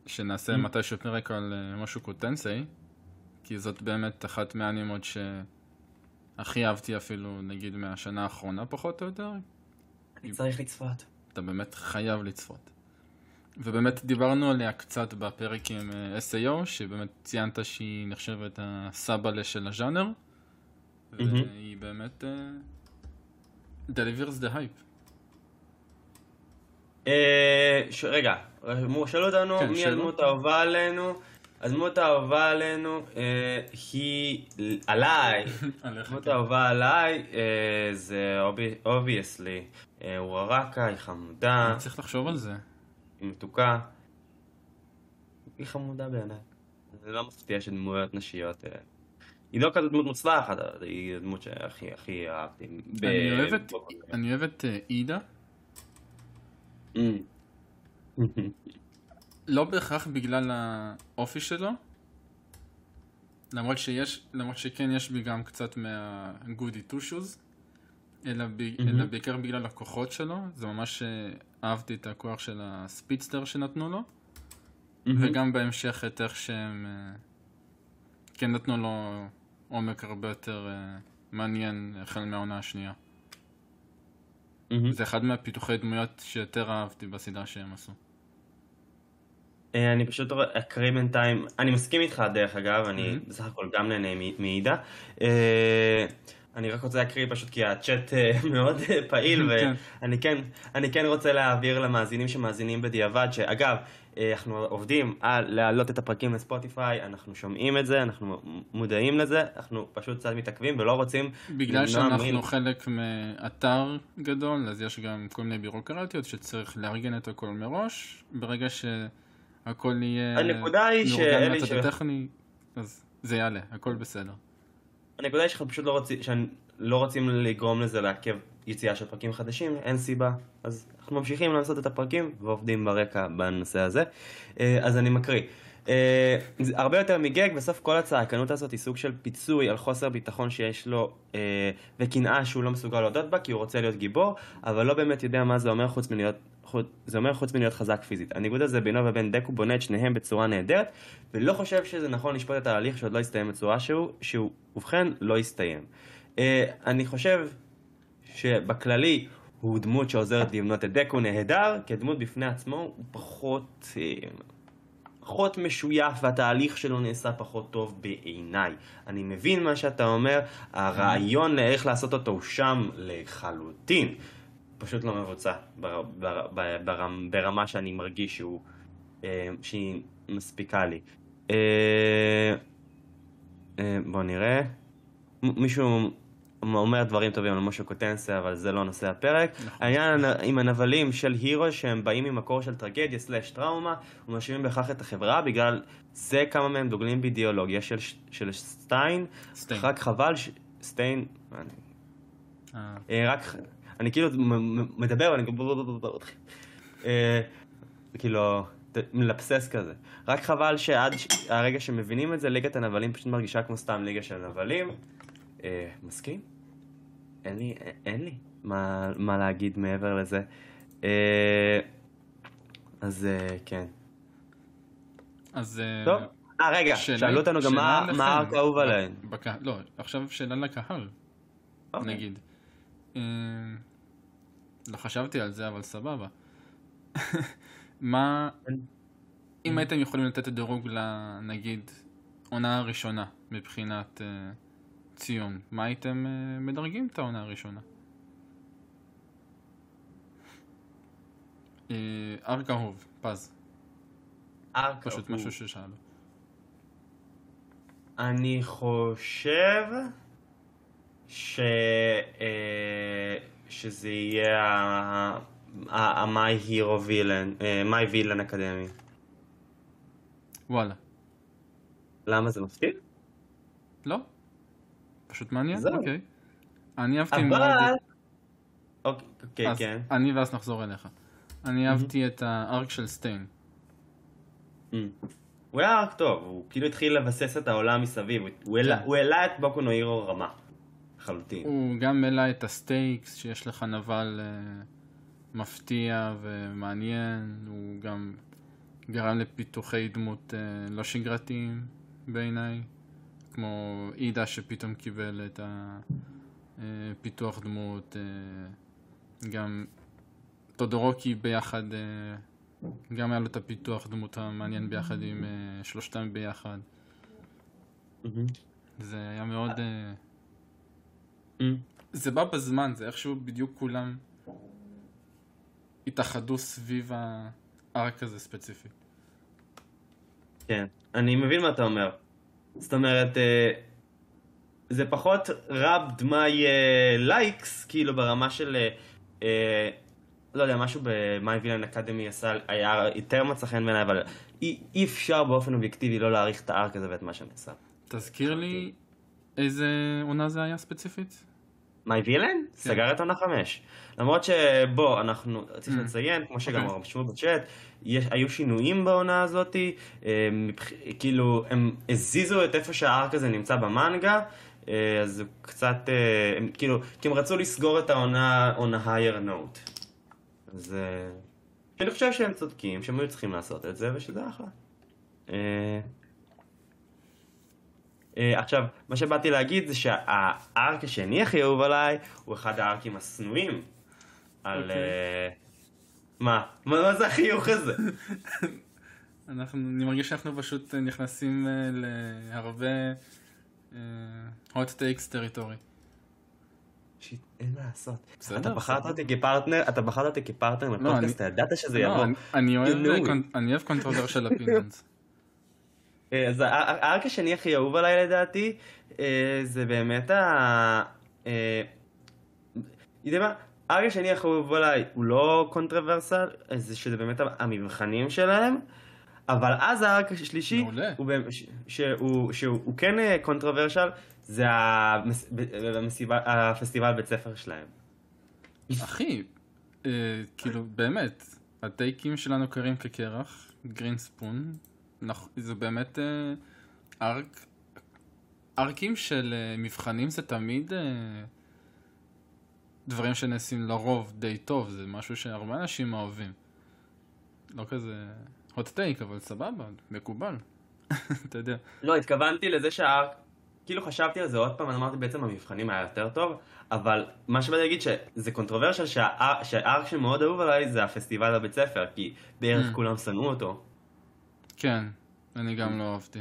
שנעשה Mm. מתישהו פרק על אה, משהו קוטנסי, כי זאת באמת אחת מהאנימות שהכי אהבתי אפילו, נגיד, מהשנה האחרונה פחות או יותר. אני צריך לצפות. אתה באמת חייב לצפות. ובאמת דיברנו עליה קצת בפרק עם אה, SAO, שבאמת ציינת שהיא נחשבת הסבאלה של הז'אנר, מהמם. והיא באמת אה, delivers the hype. אה, ש- רגע, שאלו אותנו כן, מי. הדמות האהובה עלינו. הדמות האהובה עלינו אה, היא עליי. [LAUGHS] הדמות כן. האהובה עליי אה, זה obviously. אוררקה, היא חמודה, אני צריך לחשוב על זה. היא מתוקה. היא חמודה בעיניי. זה לא מפתיע שדמויות נשיות. אה, היא לא כזאת דמות מוצלחת, היא הדמות שהכי הכי אהבתי. אני אוהב את- אה, אידה, אמ. [LAUGHS] לא בהכרח בגלל האופי שלו, למרות שיש, למרות שכן יש בי גם קצת מהגודי טו שוז, אלא, ב, מהמם. אלא בעיקר בגלל הכוחות שלו, זה ממש אה, אהבתי את הכוח של הספיצטר שנתנו לו, וגם בהמשך את איך שהם אה, כן נתנו לו עומק הרבה יותר אה, מעניין החל מהעונה השנייה. מהמם. זה אחד מהפיתוחי דמויות שיותר אהבתי בסדרה שהם עשו. אה, אני פשוט אקריא בינתיים, אני מסכים איתך דרך אגב, אני מהמם. בסך הכל גם נהנה מעידה. אה, אני רק רוצה להקריא פשוט כי הצ'אט אה, [LAUGHS] מאוד אה, פעיל [LAUGHS] כן. ואני כן, אני כן רוצה להעביר למאזינים שמאזינים בדיעבד, שאגב, אה, אנחנו עובדים על להעלות את הפרקים לספוטיפיי, אנחנו שומעים את זה, אנחנו מודעים לזה, אנחנו פשוט קצת מתעכבים ולא רוצים בגלל שאנחנו מ- חלק מאתר גדול, אז יש גם כל מיני בירוקרטיות שצריך לארגן את הכל מראש. ברגע שהכל יהיה הנקודה היא שאלי ש- הטכני, אז זה יעלה, הכל בסדר. הנקודה היא שאנחנו פשוט לא רוצים, שלא רוצים לגרום לזה לעכב יציאה של פרקים חדשים, אין סיבה. אז אנחנו ממשיכים לעשות את הפרקים ועובדים ברקע בנושא הזה. אה, אז אני מקריא. אה, הרבה יותר מגג, בסוף כל הצעקנות הזאת היא סוג של פיצוי על חוסר ביטחון שיש לו אה, וקנאה שהוא לא מסוגל להודות בה כי הוא רוצה להיות גיבור, אבל לא באמת יודע מה זה אומר חוץ מלהיות, זה אומר חוץ מלהיות חזק פיזית. הניגוד הזה בינו ובין דקו בונה את שניהם בצורה נהדרת, ולא חושב שזה נכון לשפוט את ההליך שעוד לא הסתיים בצורה שהוא, שהוא ובכן לא הסתיים. אה, אני חושב שבכללי הוא דמות שעוזרת לבנות את דקו נהדר, כדמות בפני עצמו הוא פחות, אה, פחות משויף והתהליך שלו נעשה פחות טוב בעיניי. אני מבין מה שאתה אומר, הרעיון לאיך לעשות אותו הוא שם לחלוטין. פשוט לא מבוצע בר, בר, בר, בר, ברמה שאני מרגיש שהוא, אה, שהיא מספיקה לי. אה, אה, בוא נראה. מישהו אומר דברים טובים על משה קוטנסה, אבל זה לא נושא הפרק. העניין הנ- עם הנבלים של הירו שהם באים ממקור של טרגדיה סלאש טראומה, ומאשימים בכך את החברה, בגלל זה כמה מהם דוגלים באידיאולוגיה של, של סטיין. סטיין. רק חבל ש... סטיין... אני- אה, אה, רק... אני כאילו מדבר ואני... אה, כאילו... מלבסס כזה. רק חבל שעד הרגע שמבינים את זה, ליגת הנבלים פשוט מרגישה כמו סתם ליגה של נבלים. אה, מסכים? אין לי, אין לי מה, מה להגיד מעבר לזה. אה, אז אה, כן. אז... אה, טוב. אה, רגע, שאלה- שאלו אותנו גם מה. הארק האהוב עליהן. בקה- לא, עכשיו שאלה לקהל, אוקיי. נגיד. אה, לא חשבתי על זה, אבל סבבה. [LAUGHS] מה... אם הייתם יכולים לתת דירוג לנגיד עונה הראשונה מבחינת אה, ציון, מה הייתם אה, מדרגים את העונה הראשונה? אה, ארק אהוב, פז, ארק פשוט אהוב. משהו ששאלו. אני חושב ש... אה, שזה יהיה ה-My Hero Villain, אה, My Villain אקדמי. וואלה. למה זה מפתיע? לא? פשוט מעניין? זהו. אוקיי. אני אהבתי מאוד... אבל... אוקיי, אוקיי, אז כן. אני ואז נחזור אליך. אני אהבתי את הארק של סטיין. הוא היה רק טוב, הוא כאילו התחיל לבסס את העולם מסביב, הוא- העלה- כן. העלה את בוקו נו הירו רמה. לחלוטין. הוא גם העלה את הסטייקס, שיש לך נבל אה, מפתיע ומעניין, הוא גם גרם לפיתוחי דמות אה, לא שגרתיים בעיניי, כמו עידה שפתאום קיבל את הפיתוח דמות, אה, גם טודורוקי ביחד, אה, גם היה לו את הפיתוח דמות המעניין ביחד עם אה, שלושתם ביחד. זה היה מאוד... זה בא בזמן, זה איכשהו בדיוק כולם התאחדו סביב הארק הזה ספציפית. כן, אני מבין מה אתה אומר. זאת אומרת, אה, זה פחות רב דמי likes, כאילו ברמה של, אה, אה, לא יודע, משהו ב- My Villain Academia עשה, היה יותר מצא חן בעיניי, אבל אי, אי אפשר באופן אובייקטיבי לא להעריך את ה arc הזה ואת מה שנעשה. תזכיר לי איזה עונה זה היה ספציפית? My Villain? סגר את עונה חמש. למרות שבוא, אנחנו צריך Mm. לציין, כמו שגם אוקיי. רשמו בצ'אט, יש, היו שינויים בעונה הזאתי, אה. כאילו, הם הזיזו את איפה שה arc הזה נמצא במנגה, אה, אז הוא קצת, אה, הם, כאילו, כי הם רצו לסגור את העונה on a higher note. אז אני חושב שהם צודקים, שהם היו צריכים לעשות את זה, ושזה אחלה. אה, עכשיו, מה שבאתי להגיד זה שהארק השני הכי אהוב עליי הוא אחד הארקים השנואים על... אוקיי. אה, מה? מה זה החיוך הזה? [LAUGHS] אנחנו, אני מרגיש שאנחנו פשוט אה, נכנסים אה, להרבה hot takes territory. shit, אין מה לעשות. בסדר, אתה בחרת. אותי כפרטנר, אתה בחרת אותי כפרטנר לא, לפודקאסט, אני- אתה ידעת שזה לא, יבוא. אני- אוהב You know con- it. אני אוהב controversial opinions. אה, אז הא- ה arc השני הכי אהוב עליי לדעתי, אה, זה באמת ה... אה, יודע מה? ה arc השני הכי אהוב עליי הוא לא controversial, אה, זה שזה באמת המבחנים שלהם, אבל אז ה arc השלישי, מעולה. הוא שהוא שהוא- הוא כן קונטרוורסל, זה המס- ב- המסיבה- הפסטיבל בית ספר שלהם. אחי, אה, כאילו באמת, הטייקים שלנו קרים כקרח, גרין ספון, נכ- זה באמת אה, ארק, ארקים של אה, מבחנים זה תמיד אה, דברים שנעשים לרוב די טוב, זה משהו שהרבה אנשים אוהבים. לא כזה hot take, אבל סבבה, מקובל. [LAUGHS] אתה יודע. לא, התכוונתי לזה שהארק, כאילו חשבתי על זה עוד פעם, אמרתי בעצם המבחנים היה יותר טוב, אבל מה שבאתי להגיד שזה קונטרוברשל שהאר- שהארק שמאוד אהוב עליי זה הפסטיבל בבית ספר, כי בערך Mm. כולם שנאו אותו. כן, אני גם לא אהבתי.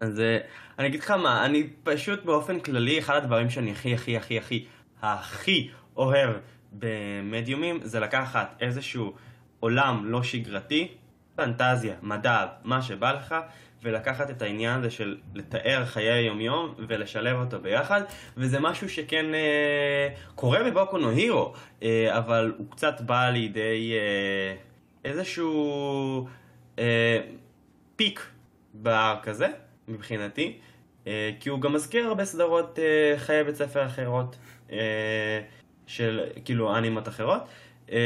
אז אה, אני אגיד לך מה, אני פשוט באופן כללי, אחד הדברים שאני הכי הכי הכי הכי הכי אוהב במדיומים, זה לקחת איזשהו עולם לא שגרתי, פנטזיה, מדע, מה שבא לך, ולקחת את העניין הזה של לתאר חיי היום-יום ולשלב אותו ביחד, וזה משהו שכן אה, קורה בבוקו נו הירו, אה, אבל הוא קצת בא לידי אה, איזשהו אה, פיק בארק הזה, מבחינתי, אה, כי הוא גם מזכיר הרבה סדרות אה, חיי בית ספר אחרות, אה, של כאילו אנימות אחרות, אה,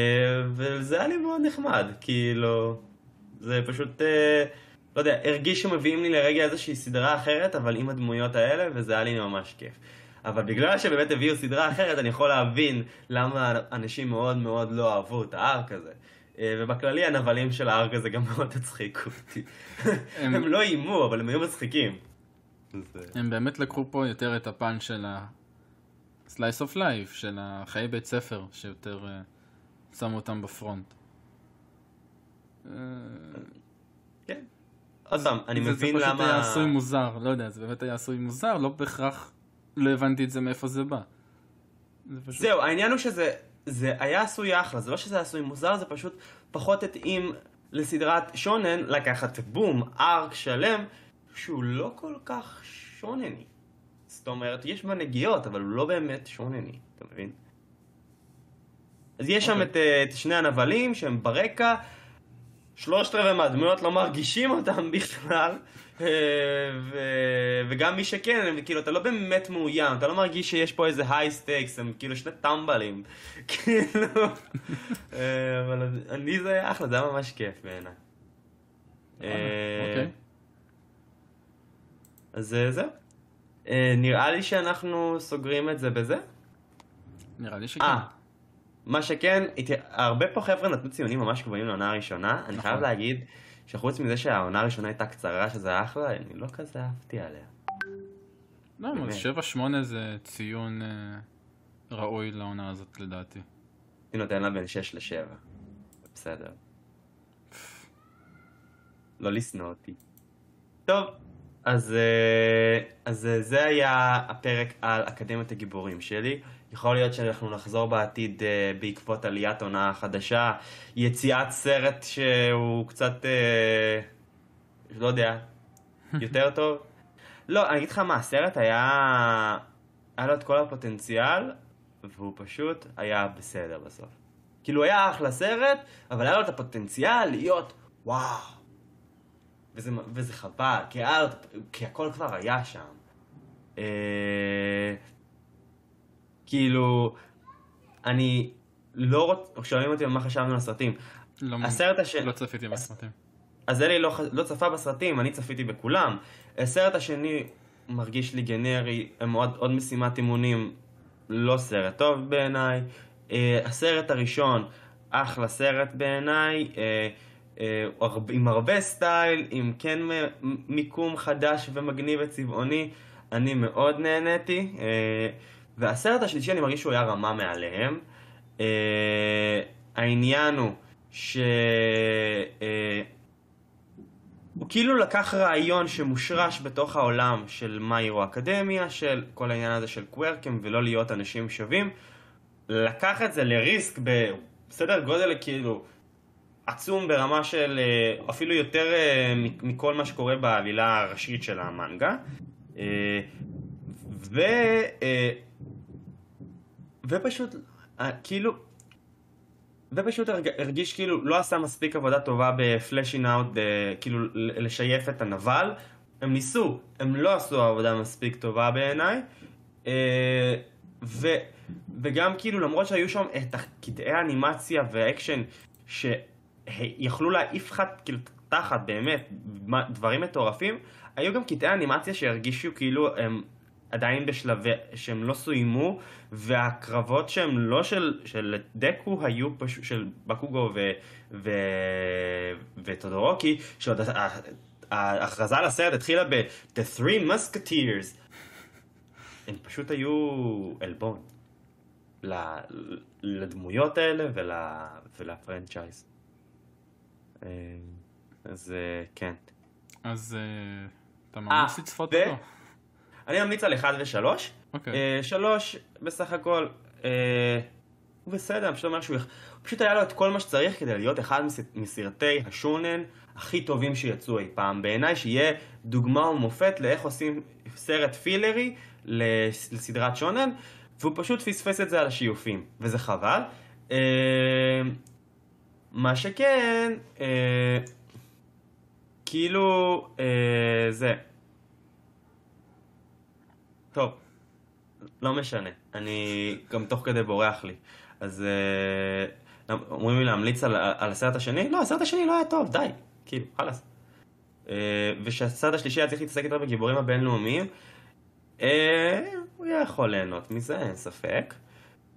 וזה היה לי מאוד נחמד, כאילו, זה פשוט, אה, לא יודע, הרגיש שמביאים לי לרגע איזושהי סדרה אחרת, אבל עם הדמויות האלה, וזה היה לי ממש כיף. אבל בגלל שבאמת הביאו סדרה אחרת, אני יכול להבין למה אנשים מאוד מאוד לא אהבו את הארק הזה. אה, ובכללי הנבלים של הארק הזה גם מאוד הצחיקו אותי. הם- לא איימו, אבל הם היו מצחיקים. אה, הם באמת לקחו פה יותר את הפן של ה-slice of life, של החיי בית ספר, שיותר אה, שמו אותם בפרונט. כן. עוד פעם, אני מבין זה פשוט היה למה... עשוי מוזר, לא יודע, זה באמת היה עשוי מוזר, לא בהכרח, לא הבנתי את זה מאיפה זה בא. זהו, העניין הוא שזה זה היה עשוי אחלה, זה לא שזה עשוי מוזר, זה פשוט פחות התאים לסדרת shonen לקחת בום, arc שלם, שהוא לא כל כך שונני. זאת אומרת, יש בה נגיעות, אבל הוא לא באמת שונני, אתה מבין? אז יש שם אוקיי. את, אה, את שני הנבלים שהם ברקע, שלושת רבעי מהדמויות לא מרגישים אותם בכלל. וגם מי שכן, הם, כאילו, אתה לא באמת מאוים, אתה לא מרגיש שיש פה איזה high stakes, הם כאילו שני טמבלים, [LAUGHS] כאילו, אה, אבל אני זה היה אחלה, זה היה ממש כיף בעיניי. אה, אוקיי. אז אה, זהו. אה, נראה לי שאנחנו סוגרים את זה בזה. נראה לי שכן. אה, מה שכן, הרבה פה חבר'ה נתנו ציונים ממש גבוהים לעונה הראשונה. אני נכון. חייב להגיד שחוץ מזה שהעונה הראשונה הייתה קצרה, שזה היה אחלה, אני לא כזה אהבתי עליה. לא. אז 7-8 זה ציון אה, ראוי לעונה הזאת לדעתי. אני נותן לה בין 6 ל-7. בסדר. לא לשנוא אותי. טוב, אז, אה, אז אה, זה היה הפרק על אקדמיית הגיבורים שלי. יכול להיות שאנחנו נחזור בעתיד אה, בעקבות עליית עונה חדשה, יציאת סרט שהוא קצת, אה, לא יודע, [LAUGHS] יותר טוב. לא, אני אגיד לך מה, הסרט היה, היה לו את כל הפוטנציאל, והוא פשוט היה בסדר בסוף. כאילו היה אחלה סרט, אבל היה לו את הפוטנציאל להיות וואו. וזה, וזה חבל, כי, היה, כי הכל כבר היה שם. כאילו, אני לא רוצה, שואלים אותי מה חשבנו על הסרטים. לא, הסרט הש... לא צפיתי בסרטים. אז אלי לא, לא צפה בסרטים, אני צפיתי בכולם. הסרט השני מרגיש לי גנרי, הם עוד, עוד משימת אימונים, לא סרט טוב בעיניי. Uh, הסרט הראשון, אחלה סרט בעיניי, uh, uh, עם הרבה סטייל, עם כן מיקום חדש ומגניב וצבעוני, אני מאוד נהניתי. Uh, והסרט השלישי, אני מרגיש שהוא היה רמה מעליהם. Uh, העניין הוא ש... Uh, הוא כאילו לקח רעיון שמושרש בתוך העולם של מאירו אקדמיה, של כל העניין הזה של קוורקים ולא להיות אנשים שווים, לקח את זה לריסק בסדר גודל כאילו עצום ברמה של אה, אפילו יותר אה, מכל מה שקורה בעלילה הראשית של המנגה. אה, ו... אה, ופשוט, אה, כאילו, ופשוט הרג, הרגיש כאילו לא עשה מספיק עבודה טובה ב fleshing out, כאילו ל- לשייף את הנבל. הם ניסו, הם לא עשו עבודה מספיק טובה בעיניי. אה, וגם כאילו למרות שהיו שם את הקטעי האנימציה והאקשן שיכלו להעיף לך כאילו תחת באמת דברים מטורפים, היו גם קטעי אנימציה שהרגישו כאילו הם עדיין בשלבי, שהם לא סוימו, והקרבות שהם לא של, של דקו היו פשוט, של בקוגו ו, ו, וטודורוקי, שעוד ההכרזה על הסרט התחילה ב- The Three Musketeers. הם פשוט היו עלבון לדמויות האלה ול, ולפרנצ'ייז. אה, אז אה, כן. אז אה, אתה ממליץ לצפות אותו. אני ממליץ על 1 ו-3. אוקיי. אה, שלוש, בסך הכל, אה, הוא בסדר, אני פשוט אומר שהוא, פשוט היה לו את כל מה שצריך כדי להיות אחד מס- מסרטי השונן הכי טובים שיצאו אי פעם. בעיניי שיהיה דוגמה ומופת לאיך עושים סרט פילרי לס- לסדרת שונן, והוא פשוט פספס את זה על השיופים, וזה חבל. אה, מה שכן, אה, כאילו, אה, זה. טוב, לא משנה, אני גם תוך כדי בורח לי. אז אה, אומרים לי להמליץ על, על הסרט השני? לא, הסרט השני לא היה טוב, די, כאילו, חלאס. אה, ושהסרט השלישי היה צריך להתעסק יותר בגיבורים הבינלאומיים, אה, הוא היה יכול ליהנות מזה, אין ספק.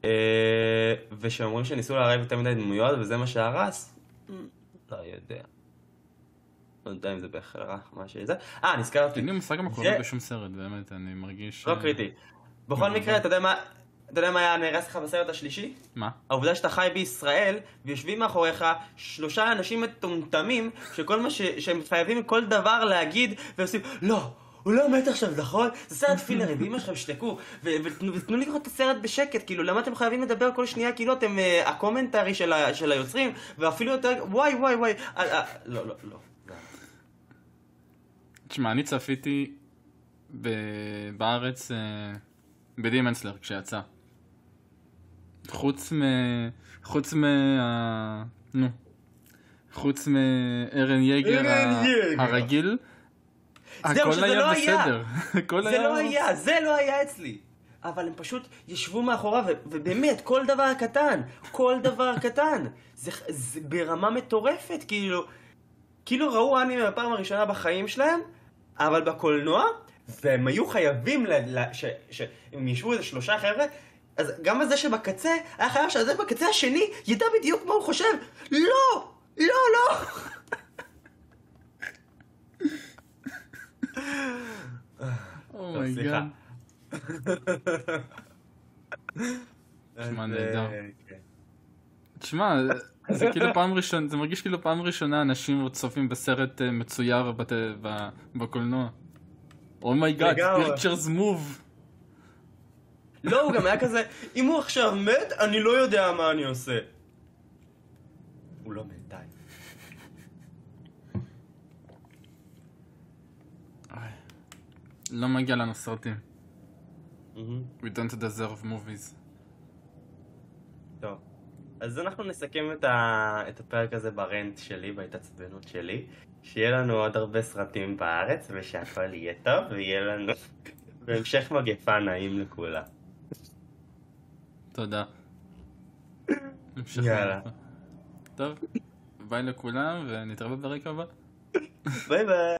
אה, ושאומרים שניסו לערב יותר מדי דמויות וזה מה שהרס, לא יודע. לא יודע אם זה בהכרח מה שזה. אה, נזכרתי. אין לי מושג מה קורה בשום סרט, באמת, אני מרגיש... לא אה, קריטי. בכל מקרה, אתה יודע מה... אתה יודע מה היה נהרס לך בסרט השלישי? מה? העובדה שאתה חי בישראל, ויושבים מאחוריך שלושה אנשים מטומטמים, שכל מה ש... שהם חייבים כל דבר להגיד, ועושים, לא, הוא לא מת עכשיו, נכון? זה סרט פילרי, ואמא שלכם שתקו, ו- ותנו לי לראות את הסרט בשקט, כאילו, למה אתם חייבים לדבר כל שנייה, כאילו אתם uh, הקומנטרי של, היוצרים, ואפילו יותר, וואי וואי וואי, אה, אה, לא, לא, לא. תשמע, אני צפיתי ב- בארץ אה, בדימנסלר כשיצא. חוץ מ... חוץ מה... נו. חוץ מארן יגר ה-. הרגיל, הכל היה לא היה. בסדר. [LAUGHS] זה היה... לא היה, זה לא היה אצלי. אבל הם פשוט ישבו מאחוריו, ובאמת, כל דבר קטן, כל דבר קטן. זה, זה ברמה מטורפת, כאילו, כאילו ראו אנימה בפעם הראשונה בחיים שלהם, אבל בקולנוע, והם היו חייבים, ל, ל, ש, שהם ישבו איזה שלושה חבר'ה, אז גם הזה שבקצה, היה חייב שהזה בקצה השני ידע בדיוק מה הוא חושב. לא! לא, לא! oh my god. תשמע, נהדר. אה, כן. תשמע, זה כאילו פעם ראשונה, זה מרגיש כאילו פעם ראשונה אנשים צופים בסרט אה, מצויר בת- ב- בקולנוע. oh my god. pictures move. לא, הוא גם היה כזה, אם הוא עכשיו מת, אני לא יודע מה אני עושה. הוא לא מת, די. לא מגיע לנו סרטים. We don't deserve movies. אז אנחנו נסכם את, ה... את הפרק הזה ברנט שלי, בהתעצבנות שלי. שיהיה לנו עוד הרבה סרטים בארץ, ושהכל יהיה טוב, ויהיה לנו [LAUGHS] בהמשך מגפה נעים לכולם. תודה. יאללה. טוב, ביי לכולם ונתראה בפרק הבא. ביי ביי.